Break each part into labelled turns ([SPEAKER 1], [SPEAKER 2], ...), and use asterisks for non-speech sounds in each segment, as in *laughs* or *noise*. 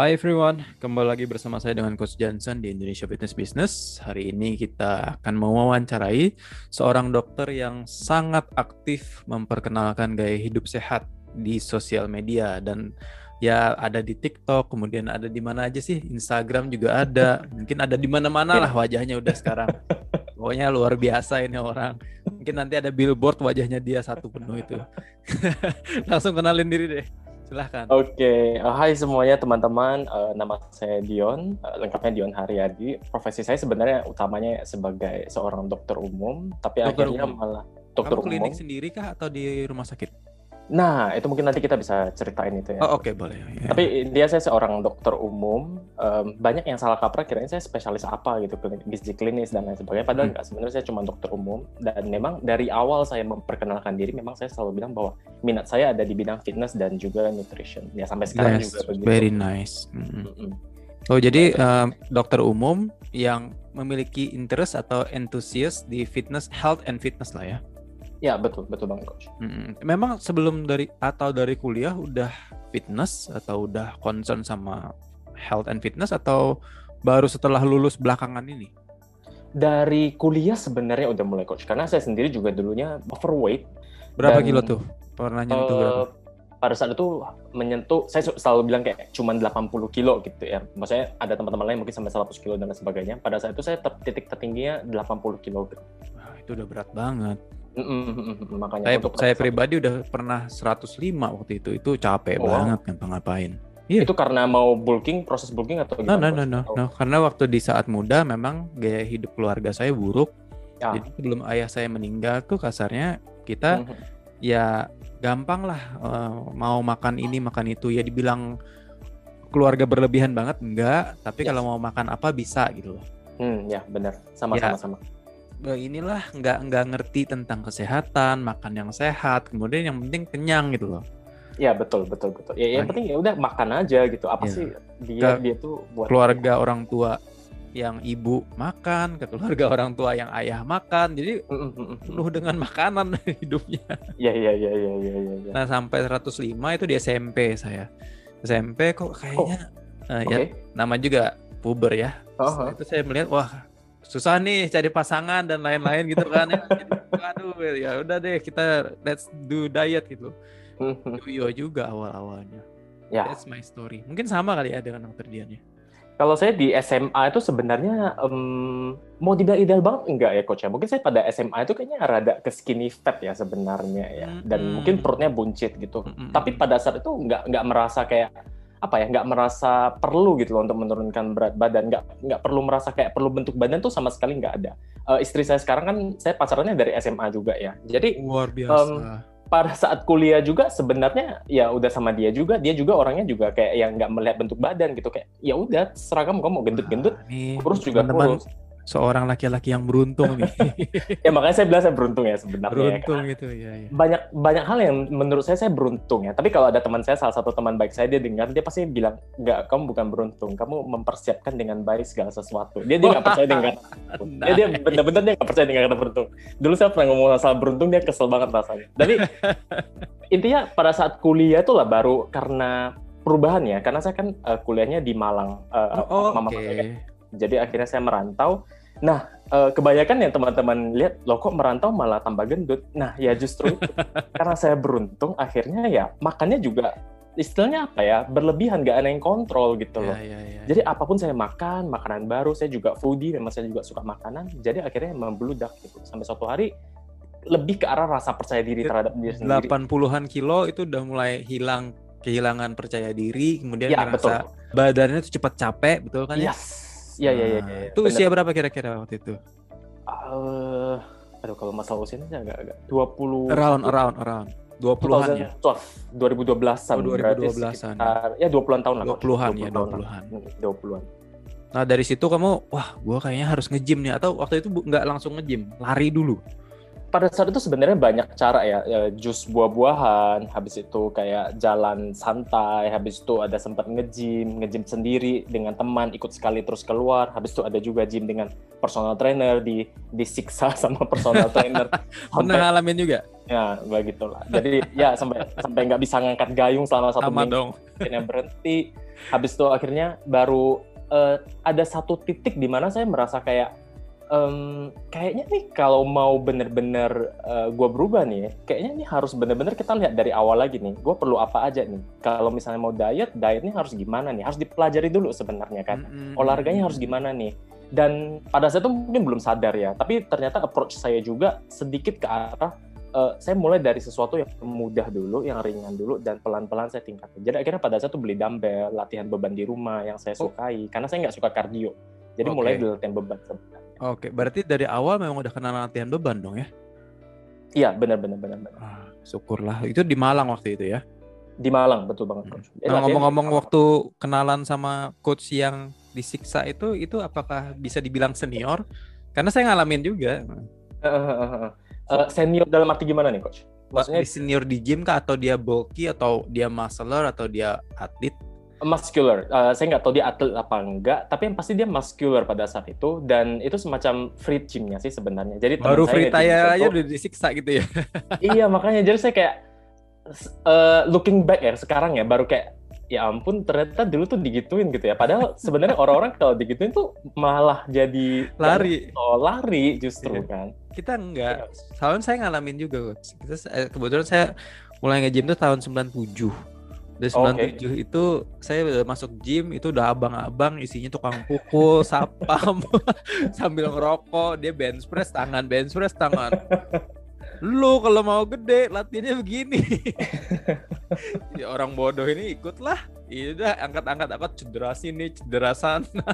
[SPEAKER 1] Hi everyone, kembali lagi bersama saya dengan Coach Johnson di Indonesia Fitness Business. Hari ini kita akan mewawancarai seorang dokter yang sangat aktif memperkenalkan gaya hidup sehat di sosial media dan ya ada di TikTok, kemudian ada di mana aja sih? Instagram juga ada, mungkin ada di mana-mana lah wajahnya udah sekarang. Pokoknya luar biasa ini orang. Mungkin nanti ada billboard wajahnya dia satu penuh itu. *laughs* Langsung kenalin diri deh. Silahkan.
[SPEAKER 2] Oke, okay. uh, hai semuanya teman-teman. Uh, nama saya Dion, uh, lengkapnya Dion Haryadi. Profesi saya sebenarnya utamanya sebagai seorang dokter umum, tapi dokter akhirnya umum. malah dokter
[SPEAKER 1] Kamu klinik umum. sendiri kah atau di rumah sakit?
[SPEAKER 2] Nah, itu mungkin nanti kita bisa ceritain itu ya.
[SPEAKER 1] Oh, oke, okay, boleh.
[SPEAKER 2] Ya. Tapi dia saya seorang dokter umum. Um, banyak yang salah kaprah kirain saya spesialis apa gitu, klinik, gizi klinis dan lain sebagainya. Padahal hmm. enggak, sebenarnya saya cuma dokter umum. Dan memang dari awal saya memperkenalkan diri, memang saya selalu bilang bahwa minat saya ada di bidang fitness dan juga nutrition. Ya, sampai sekarang
[SPEAKER 1] yes,
[SPEAKER 2] juga
[SPEAKER 1] begitu. Very nice. Mm -hmm. Oh, jadi um, dokter umum yang memiliki interest atau entusias di fitness, health and fitness lah ya?
[SPEAKER 2] Ya betul betul banget coach.
[SPEAKER 1] Hmm, memang sebelum dari atau dari kuliah udah fitness atau udah concern sama health and fitness atau baru setelah lulus belakangan ini?
[SPEAKER 2] Dari kuliah sebenarnya udah mulai coach karena saya sendiri juga dulunya overweight.
[SPEAKER 1] Berapa dan, kilo tuh? Pernah nyentuh uh, berapa?
[SPEAKER 2] Pada saat itu menyentuh, saya selalu bilang kayak cuma 80 kilo gitu ya. Maksudnya ada teman-teman lain mungkin sampai 100 kilo dan sebagainya. Pada saat itu saya titik tertingginya 80 kilo.
[SPEAKER 1] Wah, itu udah berat banget.
[SPEAKER 2] Mm-mm, makanya
[SPEAKER 1] saya, saya pribadi udah pernah 105 waktu itu itu capek oh. banget ngapa-ngapain
[SPEAKER 2] Iya. Itu karena mau bulking, proses bulking atau
[SPEAKER 1] gimana? No, no, no, no. Karena waktu di saat muda memang gaya hidup keluarga saya buruk. Ya. Jadi sebelum ayah saya meninggal tuh kasarnya kita mm-hmm. ya gampang lah uh, mau makan ini makan itu ya dibilang keluarga berlebihan banget enggak, tapi yes. kalau mau makan apa bisa gitu loh.
[SPEAKER 2] Hmm, ya benar. Sama-sama ya. sama. sama
[SPEAKER 1] inilah nggak nggak ngerti tentang kesehatan makan yang sehat kemudian yang penting kenyang gitu loh
[SPEAKER 2] ya betul betul betul ya yang nah, penting ya udah makan aja gitu apa ya. sih dia ke dia tuh
[SPEAKER 1] buat keluarga apa? orang tua yang ibu makan ke keluarga *laughs* orang tua yang ayah makan jadi penuh dengan makanan *laughs* hidupnya
[SPEAKER 2] ya ya ya ya ya ya,
[SPEAKER 1] ya. nah sampai 105 itu di SMP saya SMP kok kayaknya oh. uh, okay. ya nama juga puber ya uh -huh. itu saya melihat wah susah nih cari pasangan dan lain-lain gitu kan ya. aduh ya udah deh kita let's do diet gitu. Yo juga awal-awalnya. Ya. That's my story. Mungkin sama kali ya dengan dokter Dian ya.
[SPEAKER 2] Kalau saya di SMA itu sebenarnya um, mau dibilang ideal banget enggak ya coach ya? Mungkin saya pada SMA itu kayaknya rada ke skinny fat ya sebenarnya ya. Dan -hmm. mungkin perutnya buncit gitu. -hmm. Tapi pada saat itu nggak nggak merasa kayak apa ya nggak merasa perlu gitu loh untuk menurunkan berat badan. Nggak nggak perlu merasa kayak perlu bentuk badan tuh sama sekali nggak ada. Uh, istri saya sekarang kan saya pacarannya dari SMA juga ya. Jadi
[SPEAKER 1] luar biasa. um,
[SPEAKER 2] pada saat kuliah juga sebenarnya ya udah sama dia juga. Dia juga orangnya juga kayak yang nggak melihat bentuk badan gitu. Kayak ya udah seragam kamu mau gendut-gendut nah, kurus juga kurus
[SPEAKER 1] seorang laki-laki yang beruntung nih. *laughs*
[SPEAKER 2] ya makanya saya bilang saya beruntung ya sebenarnya.
[SPEAKER 1] Beruntung ya, itu ya, ya.
[SPEAKER 2] Banyak banyak hal yang menurut saya saya beruntung ya. Tapi kalau ada teman saya salah satu teman baik saya dia dengar dia pasti bilang nggak kamu bukan beruntung, kamu mempersiapkan dengan baik segala sesuatu. Dia dia nggak percaya dengan nice. dia dia benar-benar dia nggak percaya dengan kata beruntung. Dulu saya pernah ngomong masalah beruntung dia kesel banget rasanya. Tapi *laughs* intinya pada saat kuliah itu lah baru karena perubahan ya karena saya kan uh, kuliahnya di Malang uh, oh, mama okay. jadi akhirnya saya merantau. Nah, uh, kebanyakan yang teman-teman lihat, lo kok merantau malah tambah gendut. Nah, ya justru itu. *laughs* Karena saya beruntung, akhirnya ya makannya juga istilahnya apa ya berlebihan gak ada yang kontrol gitu loh. Ya, ya, ya. Jadi apa pun saya makan makanan baru saya juga foodie memang saya juga suka makanan jadi akhirnya membludak gitu sampai suatu hari lebih ke arah rasa percaya diri terhadap diri sendiri.
[SPEAKER 1] 80-an kilo itu udah mulai hilang kehilangan percaya diri kemudian ya, merasa betul. badannya tuh cepat capek betul kan
[SPEAKER 2] ya? Iya iya iya.
[SPEAKER 1] Nah, itu usia berapa kira-kira waktu itu?
[SPEAKER 2] Uh, aduh kalau masalah usianya agak agak 20
[SPEAKER 1] around around around 20-an ya.
[SPEAKER 2] 2012-an.
[SPEAKER 1] Oh, 2012-an.
[SPEAKER 2] ya 20-an tahun lah.
[SPEAKER 1] 20-an ya, 20-an.
[SPEAKER 2] 20-an.
[SPEAKER 1] Nah, dari situ kamu wah, gua kayaknya harus nge-gym nih atau waktu itu nggak langsung nge-gym, lari dulu
[SPEAKER 2] pada saat itu sebenarnya banyak cara ya, ya jus buah-buahan, habis itu kayak jalan santai, habis itu ada sempat nge-gym, nge-gym sendiri dengan teman, ikut sekali terus keluar, habis itu ada juga gym dengan personal trainer di disiksa *laughs* sama personal trainer. *laughs*
[SPEAKER 1] Pernah ngalamin juga?
[SPEAKER 2] Ya, begitulah. Jadi ya sampai sampai nggak bisa ngangkat gayung selama satu
[SPEAKER 1] sama minggu. dong.
[SPEAKER 2] Akhirnya berhenti. habis itu akhirnya baru uh, ada satu titik di mana saya merasa kayak um, kayaknya nih kalau mau bener-bener uh, gue berubah nih, kayaknya nih harus bener-bener kita lihat dari awal lagi nih. Gue perlu apa aja nih? Kalau misalnya mau diet, dietnya harus gimana nih? Harus dipelajari dulu sebenarnya kan. Mm-hmm. Olahraganya harus gimana nih? Dan pada saat itu mungkin belum sadar ya, tapi ternyata approach saya juga sedikit ke arah uh, saya mulai dari sesuatu yang mudah dulu, yang ringan dulu, dan pelan-pelan saya tingkatkan. Jadi akhirnya pada saat itu beli dumbbell, latihan beban di rumah yang saya oh. sukai, karena saya nggak suka kardio. Jadi okay. mulai dari latihan beban sebenarnya.
[SPEAKER 1] Oke, berarti dari awal memang udah kenal latihan beban dong ya?
[SPEAKER 2] Iya, benar benar benar. benar.
[SPEAKER 1] Ah, syukurlah. Itu di Malang waktu itu ya?
[SPEAKER 2] Di Malang, betul banget coach.
[SPEAKER 1] Hmm. Nah, ngomong-ngomong waktu kenalan sama coach yang disiksa itu, itu apakah bisa dibilang senior? Karena saya ngalamin juga.
[SPEAKER 2] Uh, uh, senior dalam arti gimana nih coach?
[SPEAKER 1] Maksudnya senior di gym kah atau dia bulky atau dia muscular atau dia atlet?
[SPEAKER 2] Muscular. Uh, saya nggak tahu dia atlet apa enggak, tapi yang pasti dia muscular pada saat itu dan itu semacam free gymnya sih sebenarnya. Jadi
[SPEAKER 1] baru free tire aja udah disiksa gitu ya. *laughs*
[SPEAKER 2] iya makanya jadi saya kayak uh, looking back ya sekarang ya baru kayak ya ampun ternyata dulu tuh digituin gitu ya. Padahal sebenarnya *laughs* orang-orang kalau digituin tuh malah jadi
[SPEAKER 1] lari.
[SPEAKER 2] Oh, lari justru iya. kan.
[SPEAKER 1] Kita enggak. Tahun saya ngalamin juga. Kita eh, kebetulan saya mulai nge-gym tuh tahun 97 dari 97 okay. itu saya udah masuk gym itu udah abang-abang isinya tukang pukul, *laughs* sapam *laughs* sambil ngerokok, dia bench press tangan, bench press tangan. Lu kalau mau gede latihannya begini. Jadi *laughs* orang bodoh ini ikutlah. Iya udah angkat-angkat angkat cedera sini, cedera sana.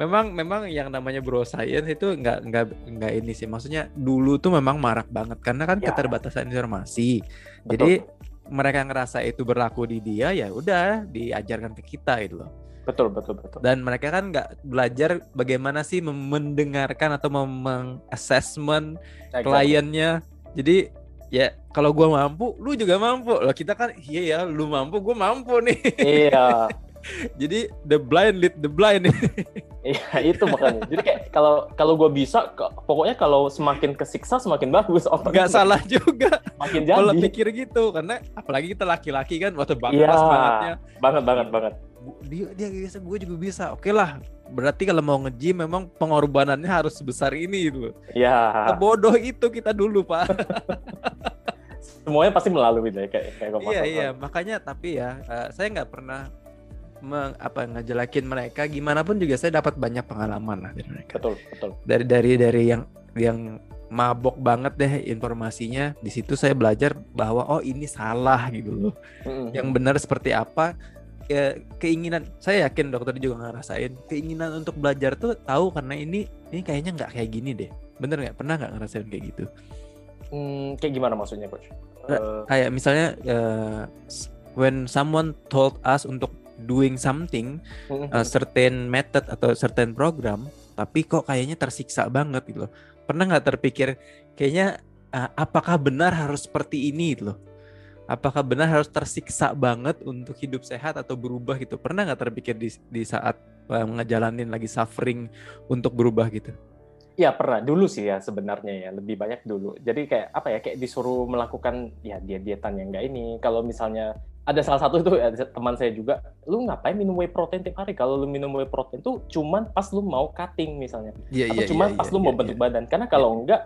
[SPEAKER 1] memang memang yang namanya bro science itu nggak nggak nggak ini sih maksudnya dulu tuh memang marak banget karena kan ya. keterbatasan informasi Betul. jadi mereka ngerasa itu berlaku di dia ya udah diajarkan ke kita itu loh.
[SPEAKER 2] Betul betul betul.
[SPEAKER 1] Dan mereka kan nggak belajar bagaimana sih mendengarkan atau mengassessment exactly. kliennya. Jadi ya kalau gue mampu lu juga mampu. Loh kita kan iya ya lu mampu gue mampu nih.
[SPEAKER 2] Iya *laughs*
[SPEAKER 1] Jadi the blind lead the blind. *laughs*
[SPEAKER 2] Iya itu makanya. Jadi kayak kalau kalau gue bisa, pokoknya kalau semakin kesiksa semakin bagus.
[SPEAKER 1] Oh, Gak salah juga.
[SPEAKER 2] Makin jadi.
[SPEAKER 1] Kalau pikir gitu, karena apalagi kita laki-laki kan waktu banget ya,
[SPEAKER 2] bangetnya. Banget banget banget.
[SPEAKER 1] Dia dia bisa, gue juga bisa. Oke lah. Berarti kalau mau nge-gym memang pengorbanannya harus sebesar ini gitu.
[SPEAKER 2] Iya.
[SPEAKER 1] Bodoh itu kita dulu pak. *laughs*
[SPEAKER 2] Semuanya pasti melalui deh kayak kayak
[SPEAKER 1] Iya iya makanya tapi ya uh, saya nggak pernah meng, apa ngejelekin mereka gimana pun juga saya dapat banyak pengalaman lah dari mereka.
[SPEAKER 2] Betul, betul.
[SPEAKER 1] Dari dari dari yang yang mabok banget deh informasinya. Di situ saya belajar bahwa oh ini salah gitu loh. Mm-hmm. Yang benar seperti apa? Ya, keinginan saya yakin dokter juga ngerasain keinginan untuk belajar tuh tahu karena ini ini kayaknya nggak kayak gini deh. Bener nggak? Pernah nggak ngerasain kayak gitu?
[SPEAKER 2] Hmm, kayak gimana maksudnya coach?
[SPEAKER 1] Uh, kayak misalnya uh, when someone told us untuk doing something uh, certain method atau certain program tapi kok kayaknya tersiksa banget gitu loh. Pernah nggak terpikir kayaknya uh, apakah benar harus seperti ini gitu loh? Apakah benar harus tersiksa banget untuk hidup sehat atau berubah gitu? Pernah nggak terpikir di, di saat uh, ngejalanin lagi suffering untuk berubah gitu?
[SPEAKER 2] Ya pernah. Dulu sih ya sebenarnya ya lebih banyak dulu. Jadi kayak apa ya kayak disuruh melakukan ya diet dietan yang enggak ini. Kalau misalnya ada salah satu itu teman saya juga, lu ngapain minum whey protein tiap hari? Kalau lu minum whey protein tuh cuman pas lu mau cutting misalnya, yeah, atau yeah, cuman yeah, pas yeah, lu yeah, mau bentuk yeah. badan. Karena kalau yeah. enggak,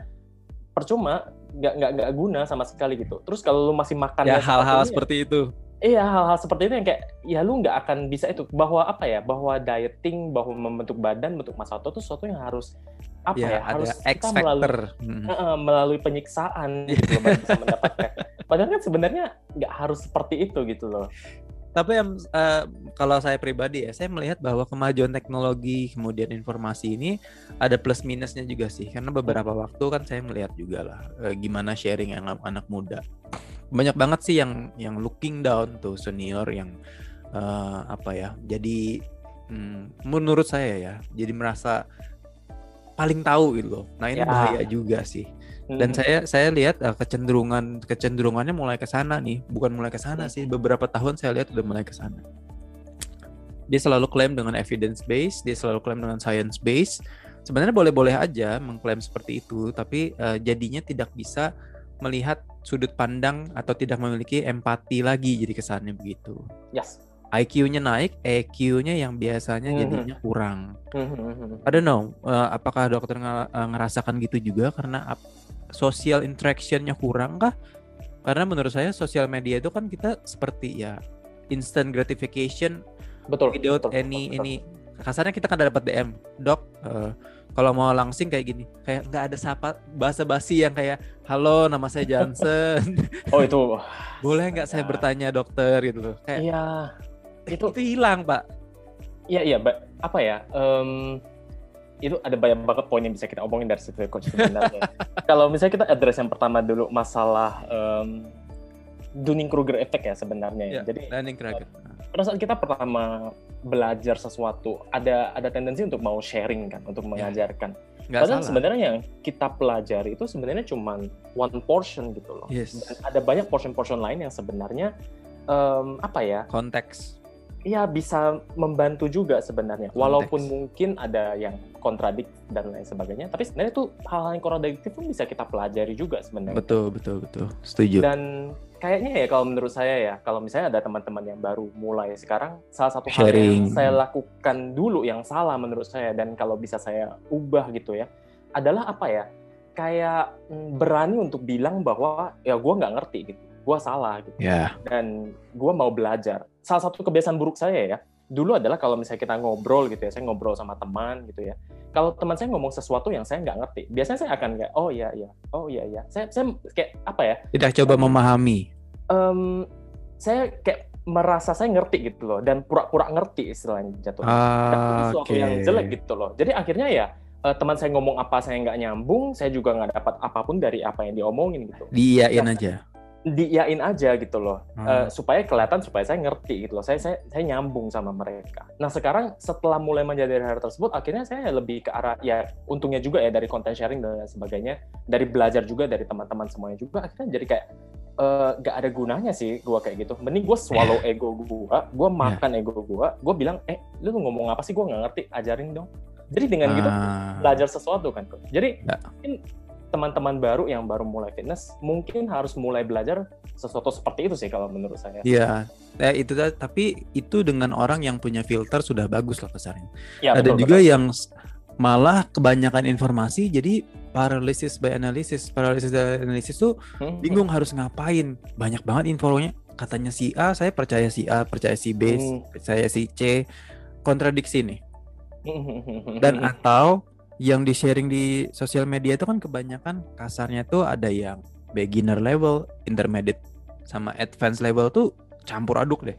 [SPEAKER 2] percuma, nggak nggak nggak guna sama sekali gitu. Terus kalau lu masih makan
[SPEAKER 1] ya hal-hal seperti itu.
[SPEAKER 2] Iya hal-hal seperti itu yang kayak ya lu nggak akan bisa itu bahwa apa ya bahwa dieting bahwa membentuk badan bentuk massa otot itu sesuatu yang harus apa ya, ya harus
[SPEAKER 1] kita melalui
[SPEAKER 2] hmm. uh, melalui penyiksaan gitu loh bisa mendapatkan *laughs* padahal kan sebenarnya nggak harus seperti itu gitu loh.
[SPEAKER 1] Tapi yang uh, kalau saya pribadi ya saya melihat bahwa kemajuan teknologi kemudian informasi ini ada plus minusnya juga sih. Karena beberapa waktu kan saya melihat juga lah uh, gimana sharing anak anak muda. Banyak banget sih yang yang looking down tuh senior yang uh, apa ya jadi hmm, menurut saya ya jadi merasa paling tahu gitu loh. Nah ini ya. bahaya juga sih dan hmm. saya saya lihat uh, kecenderungan kecenderungannya mulai ke sana nih, bukan mulai ke sana sih. Beberapa tahun saya lihat udah mulai ke sana. Dia selalu klaim dengan evidence base, dia selalu klaim dengan science base. Sebenarnya boleh-boleh aja mengklaim seperti itu, tapi uh, jadinya tidak bisa melihat sudut pandang atau tidak memiliki empati lagi jadi kesannya begitu.
[SPEAKER 2] Yes.
[SPEAKER 1] IQ-nya naik, EQ-nya yang biasanya
[SPEAKER 2] Mhm.
[SPEAKER 1] jadinya kurang.
[SPEAKER 2] Mhm.
[SPEAKER 1] I don't know, eh, apakah dokter nge- ngerasakan gitu juga karena social interaction-nya kurang kah? Karena menurut saya sosial media itu kan kita seperti ya instant gratification
[SPEAKER 2] Betul.
[SPEAKER 1] without
[SPEAKER 2] betul,
[SPEAKER 1] any
[SPEAKER 2] betul.
[SPEAKER 1] ini kasarnya kita kan dapat DM dok eh, kalau mau langsing kayak gini kayak nggak ada sapa bahasa basi yang kayak halo nama saya Johnson *laughs*
[SPEAKER 2] Oh itu.
[SPEAKER 1] boleh nggak saya
[SPEAKER 2] Ya.
[SPEAKER 1] bertanya dokter gitu loh kayak
[SPEAKER 2] Iya. *laughs*
[SPEAKER 1] itu,
[SPEAKER 2] Itu
[SPEAKER 1] hilang pak
[SPEAKER 2] Iya iya, apa ya? em, itu ada banyak banget poin yang bisa kita omongin dari situ ya, coach sebenarnya. *laughs* Kalau misalnya kita address yang pertama dulu masalah em, Dunning-Kruger effect ya sebenarnya ya.
[SPEAKER 1] ya
[SPEAKER 2] Jadi
[SPEAKER 1] landing cracker
[SPEAKER 2] pada saat kita pertama belajar sesuatu, ada ada tendensi untuk mau sharing kan, untuk mengajarkan.
[SPEAKER 1] nggak
[SPEAKER 2] Padahal
[SPEAKER 1] salah
[SPEAKER 2] sebenarnya yang kita pelajari itu sebenarnya cuma one portion gitu loh.
[SPEAKER 1] yes
[SPEAKER 2] Dan ada banyak portion-portion lain yang sebenarnya em, apa ya?
[SPEAKER 1] konteks
[SPEAKER 2] ya bisa membantu juga sebenarnya.
[SPEAKER 1] Konteks.
[SPEAKER 2] Walaupun mungkin ada yang kontradik dan lain sebagainya, tapi sebenarnya itu hal-hal yang kontradiktif pun bisa kita pelajari juga sebenarnya.
[SPEAKER 1] betul betul betul setuju
[SPEAKER 2] Dan kayaknya ya kalau menurut saya ya, kalau misalnya ada teman-teman yang baru mulai sekarang, salah satu hal
[SPEAKER 1] Sharing.
[SPEAKER 2] yang saya lakukan dulu yang salah menurut saya dan kalau bisa saya ubah gitu ya, adalah apa ya? Kayak mm, berani untuk bilang bahwa ya gue nggak ngerti gitu, gue salah gitu
[SPEAKER 1] ya
[SPEAKER 2] dan gue mau belajar. Salah satu kebiasaan buruk saya ya, dulu adalah kalau misalnya kita ngobrol gitu ya, saya ngobrol sama teman gitu ya. Kalau teman saya ngomong sesuatu yang saya nggak ngerti, biasanya saya akan kayak, oh iya iya, oh iya iya. Saya, saya kayak apa ya?
[SPEAKER 1] tidak coba memahami
[SPEAKER 2] em, saya kayak merasa saya ngerti gitu loh, dan pura-pura ngerti istilahnya jatuh. Dan itu
[SPEAKER 1] ah,
[SPEAKER 2] sesuatu
[SPEAKER 1] oke
[SPEAKER 2] yang jelek gitu loh. Jadi akhirnya ya eh, teman saya ngomong apa saya nggak nyambung, saya juga nggak dapat apa pun dari apa yang diomongin gitu.
[SPEAKER 1] diiyain
[SPEAKER 2] Nah,
[SPEAKER 1] aja
[SPEAKER 2] Diiyain aja gitu loh.
[SPEAKER 1] Hmm.
[SPEAKER 2] Eh, supaya kelihatan supaya saya ngerti gitu loh. Saya saya saya nyambung sama mereka. Nah sekarang setelah mulai menjadi hal tersebut akhirnya saya lebih ke arah ya untungnya juga ya dari content sharing dan sebagainya dari belajar juga dari teman-teman semuanya juga akhirnya jadi kayak eh, gak ada gunanya sih gua kayak gitu. Mending gue swallow ego gua gua makan ego gua gua bilang eh lu ngomong apa sih? Gua nggak ngerti ajarin dong. Jadi dengan gitu
[SPEAKER 1] Ah,
[SPEAKER 2] belajar sesuatu kan jadi
[SPEAKER 1] Ya.
[SPEAKER 2] mungkin teman-teman baru yang baru mulai fitness mungkin harus mulai belajar sesuatu seperti itu sih kalau menurut saya
[SPEAKER 1] Iya, eh, itu ta- tapi itu dengan orang yang punya filter sudah bagus lah kasarnya.
[SPEAKER 2] Ya,
[SPEAKER 1] Ada
[SPEAKER 2] betul,
[SPEAKER 1] juga
[SPEAKER 2] betul.
[SPEAKER 1] yang malah kebanyakan informasi jadi paralysis by analysis. Paralysis by analysis tuh
[SPEAKER 2] Hmm,
[SPEAKER 1] bingung harus ngapain. Banyak banget infonya. Katanya si A, saya percaya si A, percaya si B,
[SPEAKER 2] Hmm.
[SPEAKER 1] percaya si C. Kontradiksi nih.
[SPEAKER 2] hmm.
[SPEAKER 1] Dan *laughs* atau yang di sharing di sosial media itu kan kebanyakan kasarnya tuh ada yang beginner level, intermediate sama advanced level tuh campur aduk deh.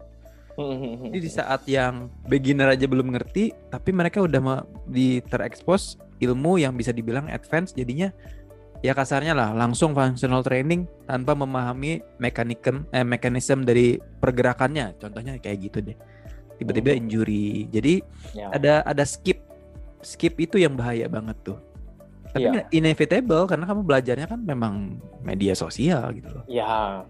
[SPEAKER 1] Jadi di saat yang beginner aja belum ngerti, tapi mereka udah di terekspos ilmu yang bisa dibilang advance, jadinya ya kasarnya lah langsung functional training tanpa memahami mekanisme eh, mekanisme dari pergerakannya. Contohnya kayak gitu deh. Tiba-tiba
[SPEAKER 2] Hmm.
[SPEAKER 1] injury. Jadi
[SPEAKER 2] Ya.
[SPEAKER 1] ada ada skip. Skip itu yang bahaya banget tuh. Tapi
[SPEAKER 2] Iya.
[SPEAKER 1] nggak inevitable karena kamu belajarnya kan memang media sosial gitu loh.
[SPEAKER 2] Ya,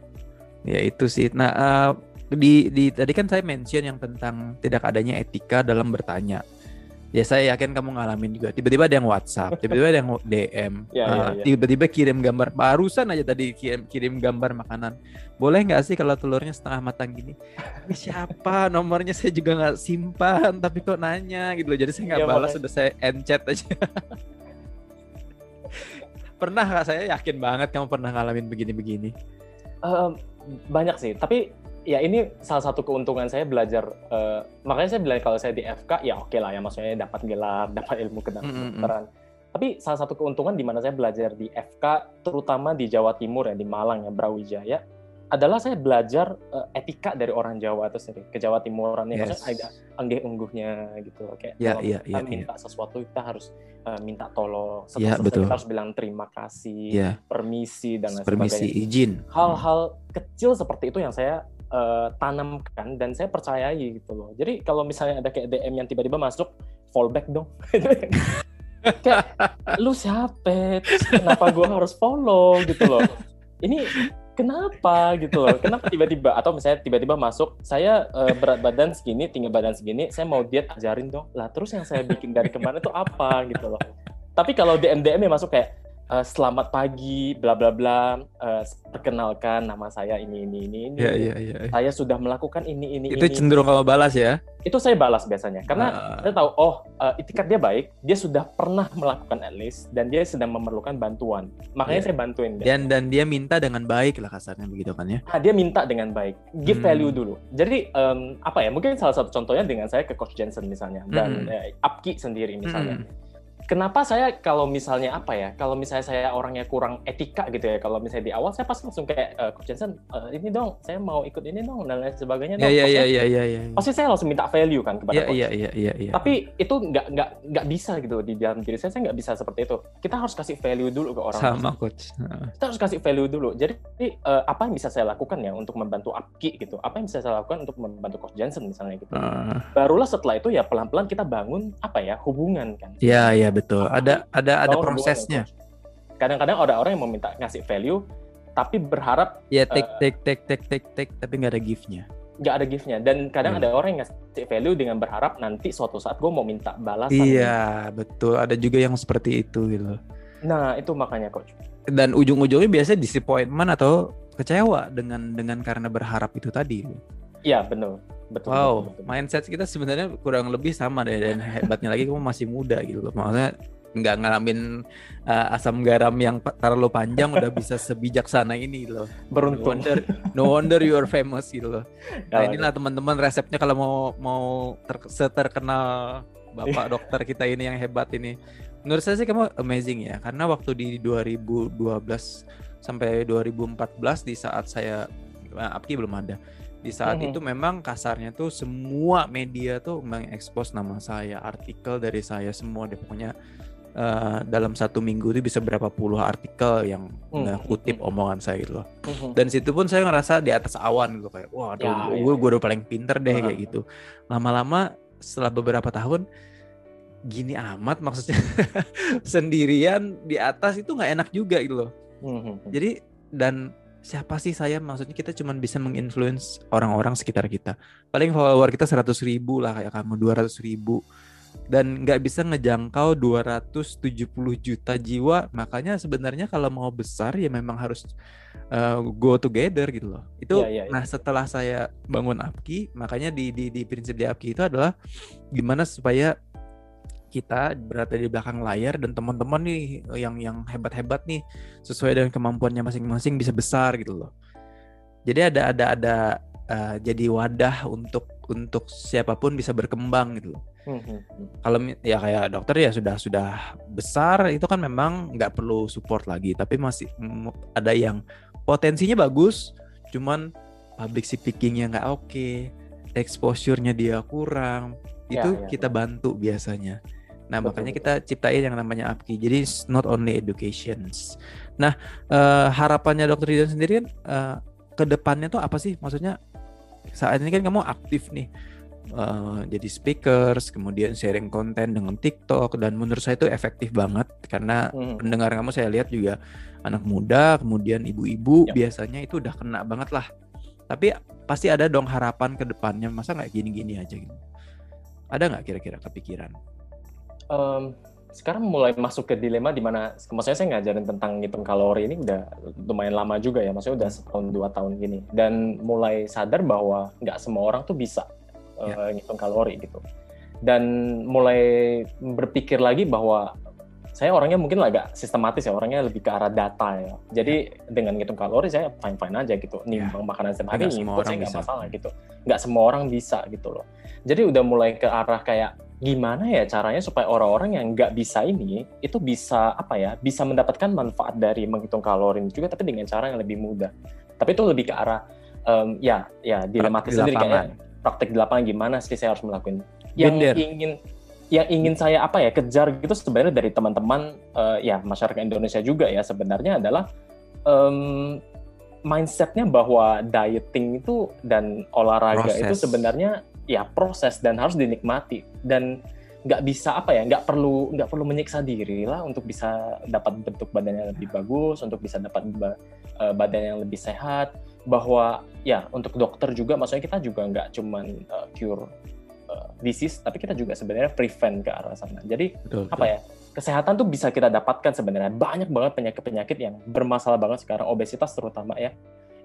[SPEAKER 1] Ya itu sih. Nah eh, di di tadi kan saya mention yang tentang tidak adanya etika dalam bertanya. Ya saya yakin kamu ngalamin juga. Tiba-tiba ada yang WhatsApp, tiba-tiba ada yang DM,
[SPEAKER 2] Ya,
[SPEAKER 1] eh,
[SPEAKER 2] ya, ya.
[SPEAKER 1] tiba-tiba kirim gambar. Barusan aja tadi kirim kirim gambar makanan. Boleh nggak sih kalau telurnya setengah matang gini? Ini siapa? Nomornya saya juga nggak simpan, tapi kok nanya gitu loh. Jadi saya nggak
[SPEAKER 2] Ya,
[SPEAKER 1] balas,
[SPEAKER 2] makanya.
[SPEAKER 1] sudah saya end chat aja. pernah nggak? Saya yakin banget kamu pernah ngalamin begini-begini.
[SPEAKER 2] Em, banyak sih. Tapi ya ini salah satu keuntungan saya belajar. eh, makanya saya bilang kalau saya di FK ya oke lah ya, maksudnya dapat gelar, *laughs* dapat ilmu
[SPEAKER 1] Mm, mm, mm.
[SPEAKER 2] kedokteran. Tapi salah satu keuntungan di mana saya belajar di FK, terutama di Jawa Timur ya, di Malang ya, Brawijaya, adalah saya belajar eh, etika dari orang Jawa itu sendiri, ke Jawa Timuran ya,
[SPEAKER 1] Yes.
[SPEAKER 2] maksudnya ada anggih ungguhnya gitu. Kayak
[SPEAKER 1] Ya,
[SPEAKER 2] kalau
[SPEAKER 1] iya,
[SPEAKER 2] kita
[SPEAKER 1] iya, iya.
[SPEAKER 2] minta sesuatu kita harus eh, minta tolong, setelah
[SPEAKER 1] Ya,
[SPEAKER 2] selesai
[SPEAKER 1] betul.
[SPEAKER 2] kita harus bilang terima kasih,
[SPEAKER 1] Ya,
[SPEAKER 2] permisi dan lain
[SPEAKER 1] permisi
[SPEAKER 2] sebagainya.
[SPEAKER 1] izin.
[SPEAKER 2] Hal-hal kecil seperti itu yang saya eh, tanamkan dan saya percayai gitu loh. Jadi kalau misalnya ada kayak DM yang tiba-tiba masuk, fallback dong. *laughs* kayak lu siapa? Terus kenapa gua harus follow gitu loh? Ini kenapa gitu loh? Kenapa tiba-tiba atau misalnya tiba-tiba masuk saya eh, berat badan segini, tinggi badan segini, saya mau diet ajarin dong. Lah terus yang saya bikin dari kemarin itu apa gitu loh. Tapi kalau DM DM yang masuk kayak uh, selamat pagi, bla bla bla, uh, perkenalkan nama saya ini ini ini ini.
[SPEAKER 1] Iya iya iya.
[SPEAKER 2] Saya sudah melakukan ini ini
[SPEAKER 1] Itu
[SPEAKER 2] ini.
[SPEAKER 1] cenderung kalau balas ya?
[SPEAKER 2] Itu saya balas biasanya karena
[SPEAKER 1] Ah.
[SPEAKER 2] saya tahu oh uh, itikat dia baik, dia sudah pernah melakukan at least dan dia sedang memerlukan bantuan. Makanya
[SPEAKER 1] Iya.
[SPEAKER 2] saya bantuin dia.
[SPEAKER 1] Dan dan dia minta dengan baik lah kasarnya begitu kan ya?
[SPEAKER 2] Ah, dia minta dengan baik, give
[SPEAKER 1] Hmm.
[SPEAKER 2] value dulu. Jadi em, apa ya? Mungkin salah satu contohnya dengan saya ke Coach Jensen misalnya dan
[SPEAKER 1] Hmm.
[SPEAKER 2] eh, Apki sendiri misalnya.
[SPEAKER 1] Hmm.
[SPEAKER 2] Kenapa saya kalau misalnya apa ya? Kalau misalnya saya orangnya kurang etika gitu ya. Kalau misalnya di awal saya pasti langsung kayak eh, Coach Jensen, eh, ini dong, saya mau ikut ini dong dan lain sebagainya.
[SPEAKER 1] Iya
[SPEAKER 2] dong."
[SPEAKER 1] iya iya
[SPEAKER 2] Pasti-
[SPEAKER 1] iya iya. iya.
[SPEAKER 2] Pasti saya langsung minta value kan kepada
[SPEAKER 1] Iya
[SPEAKER 2] coach.
[SPEAKER 1] iya iya iya iya.
[SPEAKER 2] Tapi itu nggak nggak nggak bisa gitu di dalam diri saya. Saya nggak bisa seperti itu. Kita harus kasih value dulu ke orang.
[SPEAKER 1] sama coach. Heeh.
[SPEAKER 2] kita harus kasih value dulu. Jadi eh, apa yang bisa saya lakukan ya untuk membantu Apki gitu? Apa yang bisa saya lakukan untuk membantu Coach Johnson misalnya gitu?
[SPEAKER 1] Heeh.
[SPEAKER 2] Barulah setelah itu ya pelan-pelan kita bangun apa ya hubungan kan?
[SPEAKER 1] Iya iya betul. Ada ada ada prosesnya.
[SPEAKER 2] Kadang-kadang ada orang yang mau minta ngasih value tapi berharap
[SPEAKER 1] Ya take take take take take take tapi nggak ada gift-nya.
[SPEAKER 2] nggak ada gift-nya dan kadang
[SPEAKER 1] Hmm.
[SPEAKER 2] ada orang yang ngasih value dengan berharap nanti suatu saat gue mau minta balasan.
[SPEAKER 1] Iya betul. Ada juga yang seperti itu gitu.
[SPEAKER 2] Nah itu makanya coach.
[SPEAKER 1] Dan ujung-ujungnya biasanya disappointment atau kecewa dengan dengan karena berharap itu tadi.
[SPEAKER 2] Iya benar. Betul.
[SPEAKER 1] Wow,
[SPEAKER 2] betul, betul.
[SPEAKER 1] mindset kita sebenarnya kurang lebih sama deh dan hebatnya lagi kamu masih muda gitu loh. Maksudnya nggak ngalamin uh, asam garam yang terlalu panjang udah bisa *laughs* sebijaksana ini loh. No
[SPEAKER 2] Beruntung.
[SPEAKER 1] wonder, no wonder you are famous gitu loh. *laughs* Nah inilah teman-teman resepnya kalau mau mau ter- seterkenal bapak dokter kita ini yang hebat ini. Menurut saya sih kamu amazing ya karena waktu di 2012 sampai 2014 di saat saya nah, Apki belum ada. Di saat
[SPEAKER 2] Mhm.
[SPEAKER 1] itu memang kasarnya tuh semua media tuh mengekspos nama saya, artikel dari saya semua deh pokoknya eh, dalam satu minggu itu bisa berapa puluh artikel yang
[SPEAKER 2] Hmm,
[SPEAKER 1] nggak kutip
[SPEAKER 2] hmm.
[SPEAKER 1] omongan saya gitu loh
[SPEAKER 2] Mhm.
[SPEAKER 1] dan situ pun saya ngerasa di atas awan gitu kayak wah aduh,
[SPEAKER 2] Ya,
[SPEAKER 1] gue
[SPEAKER 2] ya,
[SPEAKER 1] gue udah paling pinter deh kayak
[SPEAKER 2] Heeh.
[SPEAKER 1] gitu lama-lama setelah beberapa tahun gini amat maksudnya *laughs* sendirian di atas itu nggak enak juga gitu loh
[SPEAKER 2] Mhm.
[SPEAKER 1] jadi dan siapa sih saya? Maksudnya kita cuma bisa menginfluence orang-orang sekitar kita. Paling follower kita 100 ribu lah kayak kamu 200 ribu. Dan nggak bisa ngejangkau 270 juta jiwa. Makanya sebenarnya kalau mau besar ya memang harus uh, go together gitu loh. Itu
[SPEAKER 2] Iya, iya, iya.
[SPEAKER 1] nah setelah saya bangun Apki makanya di di di prinsip di Apki itu adalah gimana supaya kita berada di belakang layar dan teman-teman nih yang yang hebat-hebat nih sesuai dengan kemampuannya masing-masing bisa besar gitu loh. Jadi ada ada ada uh, jadi wadah untuk untuk siapa pun bisa berkembang gitu loh.
[SPEAKER 2] Mhm.
[SPEAKER 1] Kalau mi- ya kayak dokter ya sudah sudah besar itu kan memang nggak perlu support lagi tapi masih mm, ada yang potensinya bagus cuman public speakingnya nggak oke exposure-nya dia kurang
[SPEAKER 2] Ya,
[SPEAKER 1] itu
[SPEAKER 2] ya,
[SPEAKER 1] kita bantu biasanya nah
[SPEAKER 2] Betul,
[SPEAKER 1] makanya kita ciptain yang namanya APKI jadi not only educations. Nah eh, harapannya dokter Ridwan sendiri kan eh, ke depannya tuh apa sih? Maksudnya saat ini kan kamu aktif nih eh, jadi speakers kemudian sharing konten dengan TikTok dan menurut saya itu efektif banget. Karena
[SPEAKER 2] Mhm.
[SPEAKER 1] pendengar kamu saya lihat juga anak muda kemudian ibu-ibu
[SPEAKER 2] Yap.
[SPEAKER 1] biasanya itu udah kena banget lah. Tapi pasti ada dong harapan ke depannya. Masa nggak gini-gini aja gitu? Ada nggak kira-kira kepikiran
[SPEAKER 2] Em, sekarang mulai masuk ke dilema di mana maksudnya saya ngajarin tentang ngitung kalori ini udah lumayan lama juga ya maksudnya udah setahun dua tahun gini. Dan mulai sadar bahwa nggak semua orang tuh bisa eh,
[SPEAKER 1] Ya.
[SPEAKER 2] ngitung kalori gitu. Dan mulai berpikir lagi bahwa saya orangnya mungkin agak sistematis ya orangnya lebih ke arah data ya. Jadi dengan ngitung kalori saya fine fine aja gitu nimbang makanan setiap hari
[SPEAKER 1] Nggak
[SPEAKER 2] saya nggak masalah gitu. Nggak semua orang bisa gitu loh. Jadi udah mulai ke arah kayak gimana ya caranya supaya orang-orang yang nggak bisa ini itu bisa apa ya bisa mendapatkan manfaat dari menghitung kalori ini juga tapi dengan cara yang lebih mudah tapi itu lebih ke arah em, ya ya dilematis sendiri kayak
[SPEAKER 1] lapangan.
[SPEAKER 2] praktek di lapangan gimana sih saya harus melakukan yang
[SPEAKER 1] there.
[SPEAKER 2] ingin yang ingin saya apa ya kejar gitu sebenarnya dari teman-teman eh, ya masyarakat Indonesia juga ya sebenarnya adalah em, mindsetnya bahwa dieting itu dan olahraga itu
[SPEAKER 1] Proses.
[SPEAKER 2] sebenarnya ya proses dan harus dinikmati. Dan nggak bisa apa ya nggak perlu nggak perlu menyiksa diri lah untuk bisa dapat bentuk badan yang lebih bagus untuk bisa dapat ba- eh, badan yang lebih sehat. Bahwa ya untuk dokter juga maksudnya kita juga nggak cuman eh, cure eh, disease tapi kita juga sebenarnya prevent ke arah sana. Jadi
[SPEAKER 1] betul,
[SPEAKER 2] apa ya kesehatan tuh bisa kita dapatkan sebenarnya. Banyak banget penyakit-penyakit yang bermasalah banget sekarang obesitas terutama ya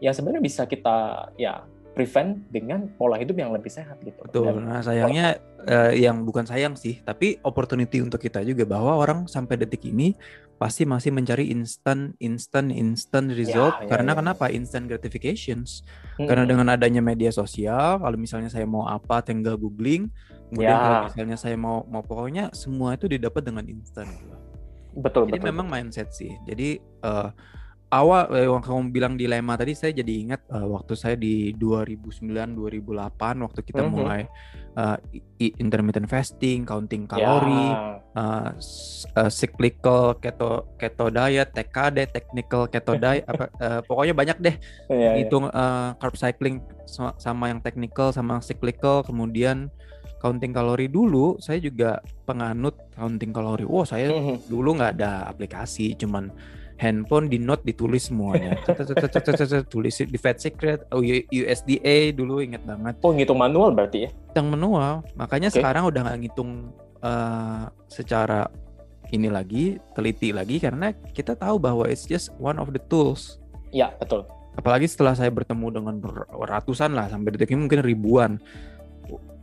[SPEAKER 2] yang sebenarnya bisa kita ya prevent dengan pola hidup yang lebih sehat gitu.
[SPEAKER 1] Betul. Dan, nah sayangnya uh, yang bukan sayang sih, tapi opportunity untuk kita juga bahwa orang sampai detik ini pasti masih mencari instant, instant, instant result. Ya, ya, karena ya. kenapa? Instant gratifications. Hmm. Karena dengan adanya media sosial, kalau misalnya saya mau apa, tinggal googling. Kemudian ya. kalau misalnya saya mau mau pokoknya semua itu didapat dengan instan. Gitu.
[SPEAKER 2] Betul.
[SPEAKER 1] Jadi
[SPEAKER 2] betul,
[SPEAKER 1] memang mindset sih. Jadi uh, awal eh, yang kamu bilang dilema tadi saya jadi ingat uh, waktu saya di 2009 2008 waktu kita mm -hmm. mulai uh, intermittent fasting, counting kalori, yeah. uh, uh, cyclical keto keto diet, TKD, technical keto *laughs* diet apa uh, pokoknya banyak deh. Yeah, iya. hitung yeah. uh, carb cycling sama, sama yang technical sama cyclical kemudian counting kalori dulu saya juga penganut counting kalori. Wow, saya mm -hmm. dulu nggak ada aplikasi cuman handphone di note ditulis semuanya. *laughs* tulis di Fed Secret, oh USDA dulu inget banget.
[SPEAKER 2] Oh ngitung manual berarti ya?
[SPEAKER 1] Yang manual. Makanya okay. sekarang udah nggak ngitung uh, secara ini lagi, teliti lagi karena kita tahu bahwa it's just one of the tools.
[SPEAKER 2] Ya betul.
[SPEAKER 1] Apalagi setelah saya bertemu dengan ratusan lah sampai detik ini mungkin ribuan.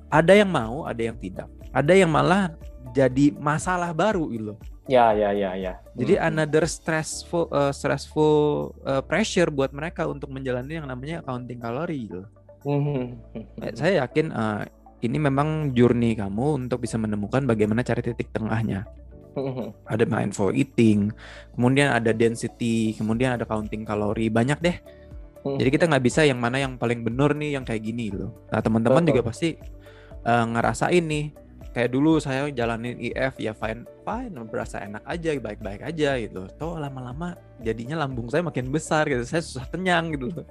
[SPEAKER 1] Ada yang mau, ada yang tidak. Ada yang malah jadi masalah baru gitu
[SPEAKER 2] Ya, ya, ya, ya.
[SPEAKER 1] Jadi hmm. another stressful uh, stressful uh, pressure buat mereka untuk menjalani yang namanya accounting kalori gitu. Hmm. Eh, saya yakin uh, ini memang journey kamu untuk bisa menemukan bagaimana cari titik tengahnya. Hmm. Ada mindful eating, kemudian ada density, kemudian ada counting kalori, banyak deh. Hmm. Jadi kita nggak bisa yang mana yang paling benar nih yang kayak gini loh. Nah teman-teman juga pasti uh, ngerasain nih kayak dulu saya jalanin IF ya fine fine berasa enak aja baik-baik aja gitu toh lama-lama jadinya lambung saya makin besar gitu saya susah kenyang gitu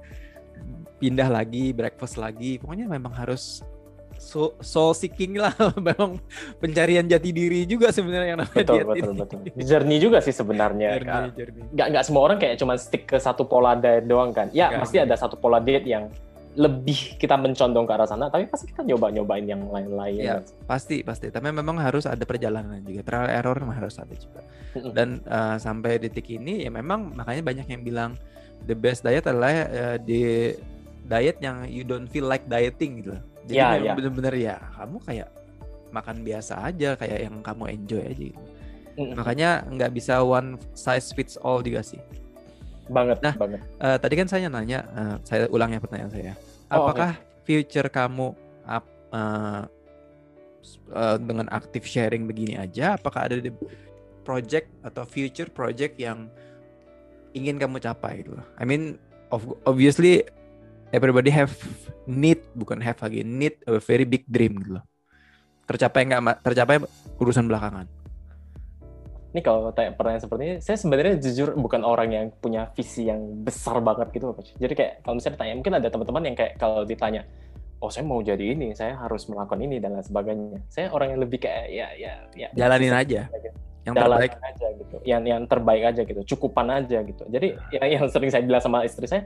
[SPEAKER 1] pindah lagi breakfast lagi pokoknya memang harus so, soul seeking lah *laughs* memang pencarian jati diri juga sebenarnya yang namanya
[SPEAKER 2] betul, diet betul, ini. betul. journey juga sih sebenarnya journey, journey. Gak, gak semua orang kayak cuma stick ke satu pola diet doang kan ya gak, pasti ada satu pola diet yang lebih kita mencondong ke arah sana, tapi pasti kita nyoba-nyobain yang lain-lain.
[SPEAKER 1] Ya, pasti pasti. Tapi memang harus ada perjalanan juga. Trial error harus ada juga. Dan uh, sampai detik ini ya memang makanya banyak yang bilang the best diet adalah uh, di diet yang you don't feel like dieting gitu. Jadi ya, memang ya. bener-bener ya kamu kayak makan biasa aja kayak yang kamu enjoy aja gitu. Makanya nggak bisa one size fits all juga sih
[SPEAKER 2] banget nah banget.
[SPEAKER 1] Uh, tadi kan saya nanya uh, saya ulang ya pertanyaan saya oh, apakah okay. future kamu up, uh, uh, dengan aktif sharing begini aja apakah ada di project atau future project yang ingin kamu capai gitu I mean of, obviously everybody have need bukan have lagi need a very big dream gitu loh tercapai nggak tercapai urusan belakangan
[SPEAKER 2] ini kalau tanya pertanyaan seperti ini, saya sebenarnya jujur bukan orang yang punya visi yang besar banget gitu, Coach. Jadi kayak kalau misalnya ditanya, mungkin ada teman-teman yang kayak kalau ditanya, oh saya mau jadi ini, saya harus melakukan ini dan lain sebagainya. Saya orang yang lebih kayak ya ya ya
[SPEAKER 1] jalanin aja. aja
[SPEAKER 2] yang terbaik aja gitu yang yang terbaik aja gitu cukupan aja gitu jadi ya, yang sering saya bilang sama istri saya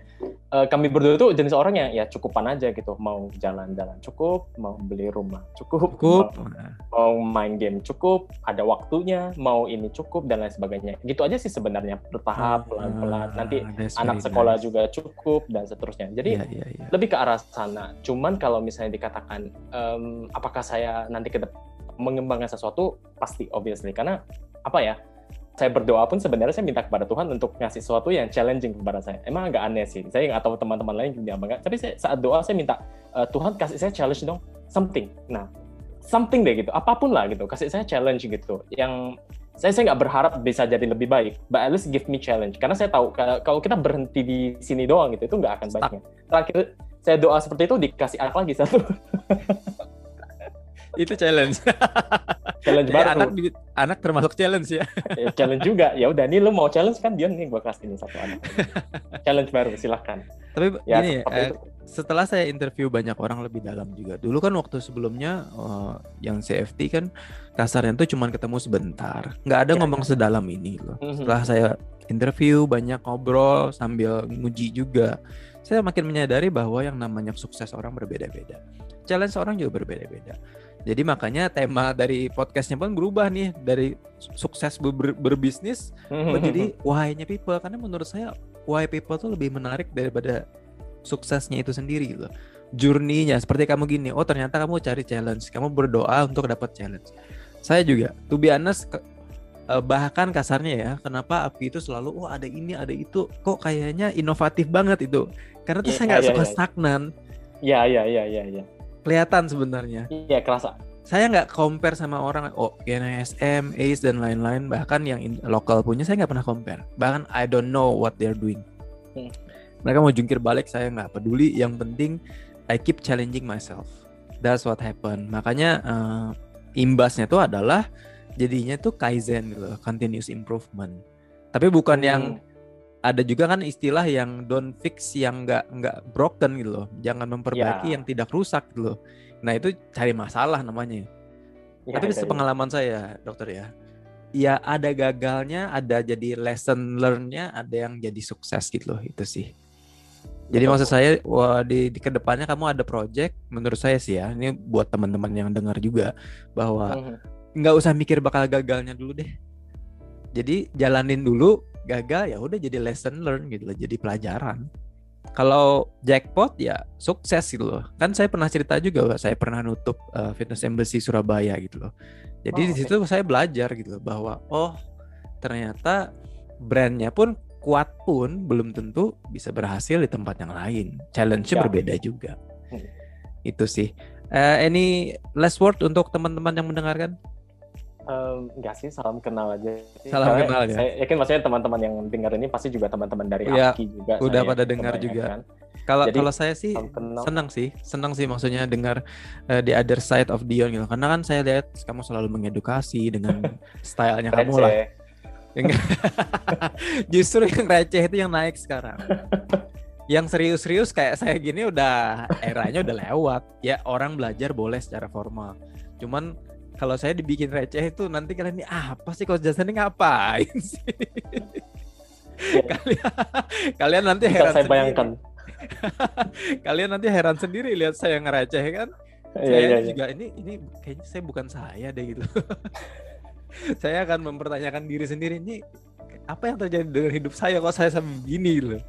[SPEAKER 2] uh, kami berdua itu jenis orang yang ya cukupan aja gitu. Mau jalan-jalan cukup mau beli rumah cukup, cukup. Mau, mau main game cukup ada waktunya mau ini cukup dan lain sebagainya. Gitu aja sih sebenarnya bertahap ah, pelan-pelan. Nanti anak sekolah nice. juga cukup dan seterusnya. Jadi yeah, yeah, yeah. lebih ke arah sana. Cuman kalau misalnya dikatakan um, apakah saya nanti ke depan mengembangkan sesuatu? Pasti obviously. Karena apa ya saya berdoa pun sebenarnya saya minta kepada Tuhan untuk ngasih sesuatu yang challenging kepada saya. Emang agak aneh sih. Saya nggak tahu teman-teman lain juga enggak. Tapi saya, saat doa saya minta uh, Tuhan kasih saya challenge dong something. Nah, something deh gitu. Apa pun lah gitu. Kasih saya challenge gitu. Yang saya saya nggak berharap bisa jadi lebih baik, but at least give me challenge. Karena saya tahu kalau kita berhenti di sini doang gitu, itu nggak akan baiknya. Terakhir saya doa seperti itu dikasih anak lagi satu. *laughs*
[SPEAKER 1] itu challenge. *laughs*
[SPEAKER 2] challenge ya, baru.
[SPEAKER 1] Anak anak termasuk challenge ya.
[SPEAKER 2] ya challenge juga. Ya udah, nih lu mau challenge kan dia nih gua kasih ini satu anak. *laughs* challenge baru silahkan.
[SPEAKER 1] Tapi ya, gini, eh, setelah saya interview banyak orang lebih dalam juga. Dulu kan waktu sebelumnya uh, yang CFT kan kasarnya tuh cuma ketemu sebentar. Nggak ada ya. ngomong sedalam ini loh. Mhm. Setelah saya interview banyak ngobrol sambil nguji juga saya makin menyadari bahwa yang namanya sukses orang berbeda-beda. Challenge orang juga berbeda-beda Jadi makanya tema dari podcastnya pun berubah nih dari sukses ber berbisnis menjadi why-nya people karena menurut saya why people tuh lebih menarik daripada suksesnya itu sendiri gitu. Journey-nya seperti kamu gini, oh ternyata kamu cari challenge, kamu berdoa untuk dapat challenge. Saya juga, to be honest, eh, bahkan kasarnya ya, kenapa api itu selalu, oh ada ini, ada itu, kok kayaknya inovatif banget itu. Karena tuh yeah, saya nggak yeah, suka yeah. stagnan.
[SPEAKER 2] Iya, iya, iya, iya, iya
[SPEAKER 1] kelihatan sebenarnya.
[SPEAKER 2] Iya kerasa.
[SPEAKER 1] Saya nggak compare sama orang oh GNSM, ACE dan lain-lain bahkan yang in, lokal punya saya nggak pernah compare. Bahkan I don't know what they're doing. Hmm. Mereka mau jungkir balik saya nggak peduli. Yang penting I keep challenging myself. That's what happen. Makanya uh, imbasnya itu adalah jadinya tuh kaizen gitu, continuous improvement. Tapi bukan hmm. yang ada juga kan istilah yang don't fix yang nggak nggak broken gitu loh. Jangan memperbaiki yeah. yang tidak rusak gitu loh. Nah itu cari masalah namanya. Ya, tapi sepengalaman saya dokter ya. Ya ada gagalnya ada jadi lesson learnnya ada yang jadi sukses gitu loh itu sih. Jadi maksud saya wah, di, di ke depannya kamu ada project menurut saya sih ya ini buat teman-teman yang dengar juga bahwa mhm. nggak usah mikir bakal gagalnya dulu deh. Jadi jalanin dulu gagal ya udah jadi lesson learn gitu loh jadi pelajaran. Kalau jackpot ya sukses gitu loh. Kan saya pernah cerita juga saya pernah nutup uh, fitness embassy Surabaya gitu loh. Jadi oh, di situ okay. saya belajar gitu loh, bahwa oh ternyata brandnya pun kuat pun belum tentu bisa berhasil di tempat yang lain. Challenge-nya ya. berbeda juga. Hmm. itu sih. Uh, any last word untuk teman-teman yang mendengarkan
[SPEAKER 2] Um, enggak sih, salam kenal aja.
[SPEAKER 1] Salam Karena kenal ya.
[SPEAKER 2] Saya yakin maksudnya teman-teman yang dengar ini pasti juga teman-teman dari ya, Aki juga.
[SPEAKER 1] Udah pada dengar juga. Kalau kalau saya sih senang sih, senang sih maksudnya dengar uh, the other side of Dion gitu. Karena kan saya lihat kamu selalu mengedukasi dengan *laughs* stylenya kamu lah. *laughs* Justru yang receh itu yang naik sekarang. *laughs* yang serius-serius kayak saya gini udah eranya udah lewat. Ya orang belajar boleh secara formal. Cuman kalau saya dibikin receh itu nanti kalian ini ah, apa sih coach Jason ini ngapain *laughs* sih? Ya. kalian, kalian nanti Bisa heran saya sendiri. bayangkan. *laughs* kalian nanti heran sendiri lihat saya ngereceh kan. Ya, saya ya, juga ini ini kayaknya saya bukan saya deh gitu. *laughs* saya akan mempertanyakan diri sendiri ini apa yang terjadi dengan hidup saya kok saya sampai begini loh.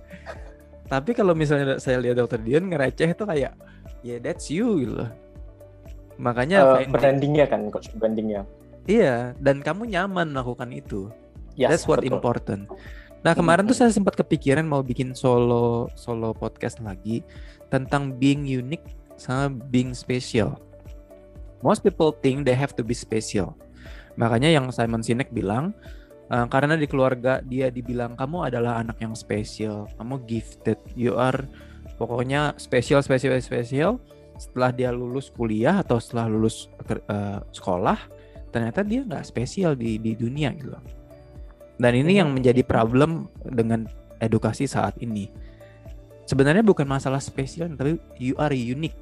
[SPEAKER 1] Tapi kalau misalnya saya lihat dokter Dion ngereceh itu kayak ya yeah, that's you gitu loh Makanya
[SPEAKER 2] uh, brandingnya kan coach brandingnya.
[SPEAKER 1] Iya, dan kamu nyaman melakukan itu. Yes, That's what betul. important. Nah kemarin tuh saya sempat kepikiran mau bikin solo solo podcast lagi tentang being unique sama being special. Most people think they have to be special. Makanya yang Simon Sinek bilang uh, karena di keluarga dia dibilang kamu adalah anak yang spesial, kamu gifted, you are pokoknya spesial, spesial, spesial setelah dia lulus kuliah atau setelah lulus uh, sekolah ternyata dia nggak spesial di di dunia gitu dan ini yang menjadi problem dengan edukasi saat ini sebenarnya bukan masalah spesial tapi you are unique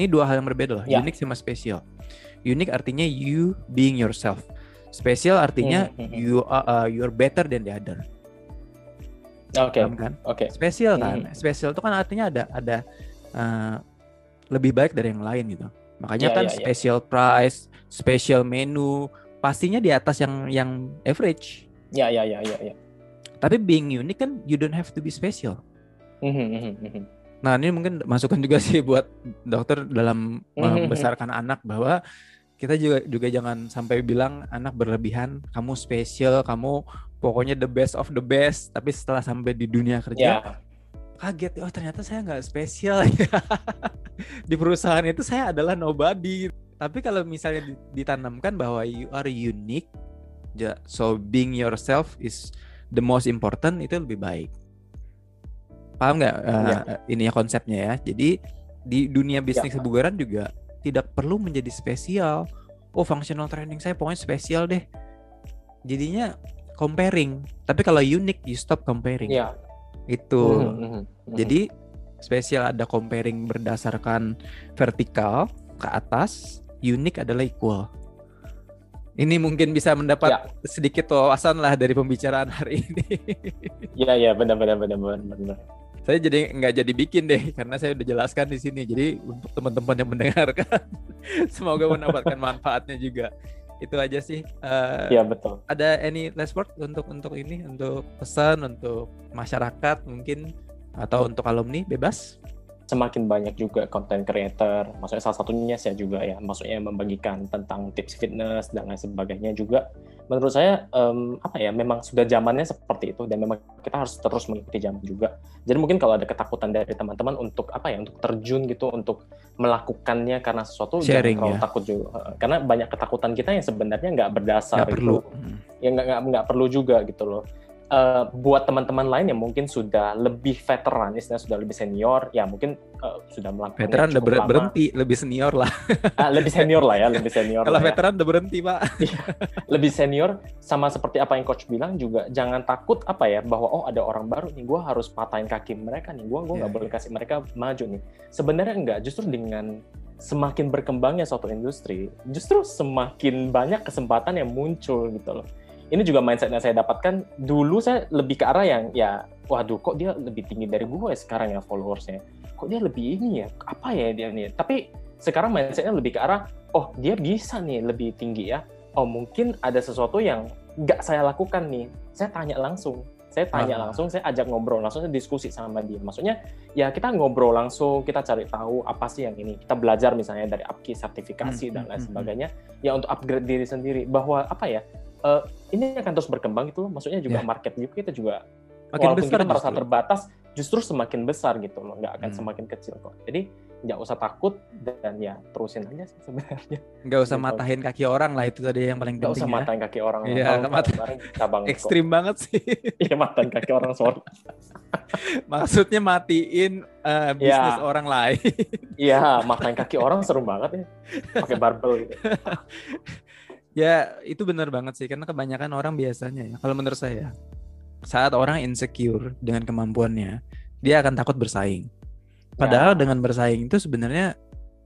[SPEAKER 1] ini dua hal yang berbeda loh ya. unique sama spesial unique artinya you being yourself spesial artinya hmm, hmm, hmm. you are uh, you're better than the other
[SPEAKER 2] Oke. Okay.
[SPEAKER 1] kan?
[SPEAKER 2] Oke. Okay.
[SPEAKER 1] Spesial kan? Hmm. Spesial itu kan artinya ada ada uh, lebih baik dari yang lain gitu. Makanya yeah, kan yeah, ya. special yeah. price, special menu, pastinya di atas yang yang average.
[SPEAKER 2] Ya ya ya ya ya.
[SPEAKER 1] Tapi being unique kan you don't have to be special. Mhm, mhm, mhm. Nah ini mungkin masukan juga sih buat dokter dalam membesarkan anak bahwa kita juga juga jangan sampai bilang anak berlebihan, kamu spesial, kamu pokoknya the best of the best, tapi setelah sampai di dunia kerja yeah kaget oh ternyata saya nggak spesial ya. *laughs* Di perusahaan itu saya adalah nobody. Tapi kalau misalnya ditanamkan bahwa you are unique so being yourself is the most important itu lebih baik. Paham nggak uh, ya. ininya konsepnya ya? Jadi di dunia bisnis ya. kebugaran juga tidak perlu menjadi spesial. Oh functional training saya pokoknya spesial deh. Jadinya comparing. Tapi kalau unik you stop comparing. Ya itu. Mm -hmm. Jadi spesial ada comparing berdasarkan vertikal ke atas, unik adalah equal. Ini mungkin bisa mendapat ya. sedikit wawasan lah dari pembicaraan hari *laughs* ini.
[SPEAKER 2] Iya iya benar benar benar benar.
[SPEAKER 1] saya jadi nggak jadi bikin deh karena saya udah jelaskan di sini. Jadi untuk teman-teman yang mendengarkan, *laughs* semoga mendapatkan manfaatnya juga. Itu aja sih.
[SPEAKER 2] Uh, ya betul.
[SPEAKER 1] Ada any last word untuk untuk ini, untuk pesan untuk masyarakat mungkin atau untuk alumni bebas?
[SPEAKER 2] semakin banyak juga content creator, maksudnya salah satunya saya juga ya, maksudnya membagikan tentang tips fitness dan lain sebagainya juga. Menurut saya um, apa ya, memang sudah zamannya seperti itu dan memang kita harus terus mengikuti zaman juga. Jadi mungkin kalau ada ketakutan dari teman-teman untuk apa ya, untuk terjun gitu, untuk melakukannya karena sesuatu
[SPEAKER 1] Sharing,
[SPEAKER 2] jangan terlalu
[SPEAKER 1] ya.
[SPEAKER 2] takut juga. Karena banyak ketakutan kita yang sebenarnya nggak berdasar
[SPEAKER 1] gak perlu.
[SPEAKER 2] Gitu. Ya nggak nggak perlu juga gitu loh uh, buat teman-teman lain yang mungkin sudah lebih veteran, istilahnya sudah lebih senior, ya mungkin uh, sudah melakukan
[SPEAKER 1] veteran udah ber lama. berhenti, lebih senior lah. *laughs*
[SPEAKER 2] ah, lebih senior lah ya, lebih senior.
[SPEAKER 1] Kalau
[SPEAKER 2] ya.
[SPEAKER 1] veteran ya. udah berhenti pak. *laughs*
[SPEAKER 2] Iya, lebih senior, sama seperti apa yang coach bilang juga, jangan takut apa ya bahwa oh ada orang baru nih, gue harus patahin kaki mereka nih, gue gue nggak yeah. boleh kasih mereka maju nih. Sebenarnya enggak, justru dengan semakin berkembangnya suatu industri, justru semakin banyak kesempatan yang muncul gitu loh ini juga mindset yang saya dapatkan. Dulu saya lebih ke arah yang ya waduh kok dia lebih tinggi dari gue sekarang ya followersnya? Kok dia lebih ini ya? Apa ya dia ini tapi sekarang mindsetnya lebih ke arah oh dia bisa nih lebih tinggi ya. Oh mungkin ada sesuatu yang nggak saya lakukan nih. Saya tanya langsung. Saya tanya ah. langsung saya ajak ngobrol langsung saya diskusi sama dia. Maksudnya ya kita ngobrol langsung kita cari tahu apa sih yang ini. Kita belajar misalnya dari APKI sertifikasi hmm, dan lain hmm, hmm. sebagainya. Ya untuk upgrade diri sendiri. Bahwa apa ya uh, ini akan terus berkembang gitu loh. Maksudnya juga yeah. market juga kita juga makin walaupun besar kita merasa terbatas, justru semakin besar gitu loh, nggak akan hmm. semakin kecil kok. Jadi nggak usah takut dan ya terusin aja sih sebenarnya.
[SPEAKER 1] Nggak usah gitu. matahin kaki orang lah itu tadi yang paling penting.
[SPEAKER 2] Nggak usah ya. matahin kaki orang.
[SPEAKER 1] Iya, mata cabang. Ekstrim banget sih. *laughs*
[SPEAKER 2] Iya matahin kaki orang sorry. *laughs*
[SPEAKER 1] Maksudnya matiin uh, bisnis ya. orang lain.
[SPEAKER 2] Iya, matahin kaki orang seru banget ya. Pakai barbel gitu. *laughs*
[SPEAKER 1] Ya itu benar banget sih karena kebanyakan orang biasanya ya kalau menurut saya saat orang insecure dengan kemampuannya dia akan takut bersaing. Padahal ya. dengan bersaing itu sebenarnya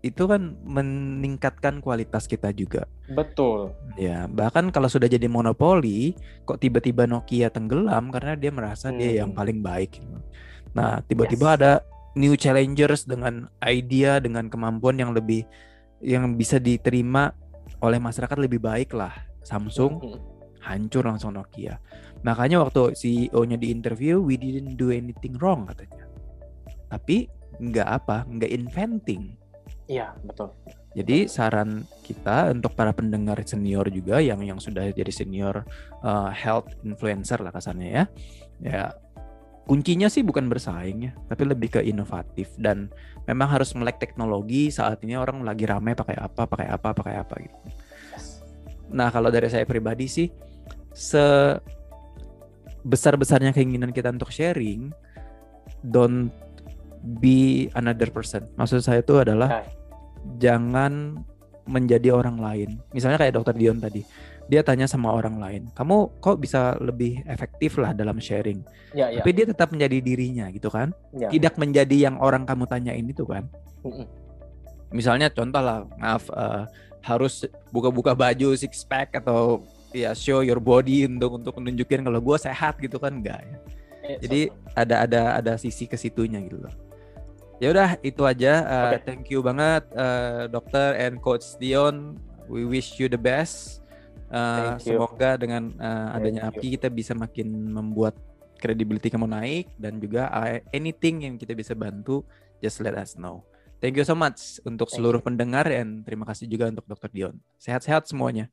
[SPEAKER 1] itu kan meningkatkan kualitas kita juga.
[SPEAKER 2] Betul.
[SPEAKER 1] Ya, bahkan kalau sudah jadi monopoli, kok tiba-tiba Nokia tenggelam karena dia merasa hmm. dia yang paling baik. Nah, tiba-tiba yes. ada new challengers dengan idea dengan kemampuan yang lebih yang bisa diterima oleh masyarakat lebih baik lah. Samsung hmm. hancur langsung Nokia. Makanya waktu CEO-nya di interview we didn't do anything wrong katanya. Tapi nggak apa nggak inventing.
[SPEAKER 2] Iya betul.
[SPEAKER 1] Jadi saran kita untuk para pendengar senior juga yang yang sudah jadi senior uh, health influencer lah kasarnya ya. Ya kuncinya sih bukan bersaing ya, tapi lebih ke inovatif dan memang harus melek teknologi saat ini orang lagi ramai pakai apa, pakai apa, pakai apa gitu. Nah kalau dari saya pribadi sih, se besar besarnya keinginan kita untuk sharing, don't be another person. Maksud saya itu adalah jangan menjadi orang lain. Misalnya kayak Dokter Dion tadi dia tanya sama orang lain, kamu kok bisa lebih efektif lah dalam sharing. Ya, ya. Tapi dia tetap menjadi dirinya gitu kan, ya. tidak menjadi yang orang kamu tanyain itu kan. Misalnya contoh lah, maaf uh, harus buka-buka baju six pack atau ya show your body untuk untuk menunjukin kalau gue sehat gitu kan enggak ya. Eh, Jadi so. ada ada ada sisi ke situnya gitu loh. Ya udah itu aja. Uh, okay. Thank you banget uh, dokter and coach Dion. We wish you the best Uh, semoga dengan uh, adanya API kita bisa makin membuat credibility kamu naik dan juga uh, anything yang kita bisa bantu just let us know. Thank you so much untuk Thank seluruh you. pendengar dan terima kasih juga untuk Dr. Dion. Sehat-sehat semuanya.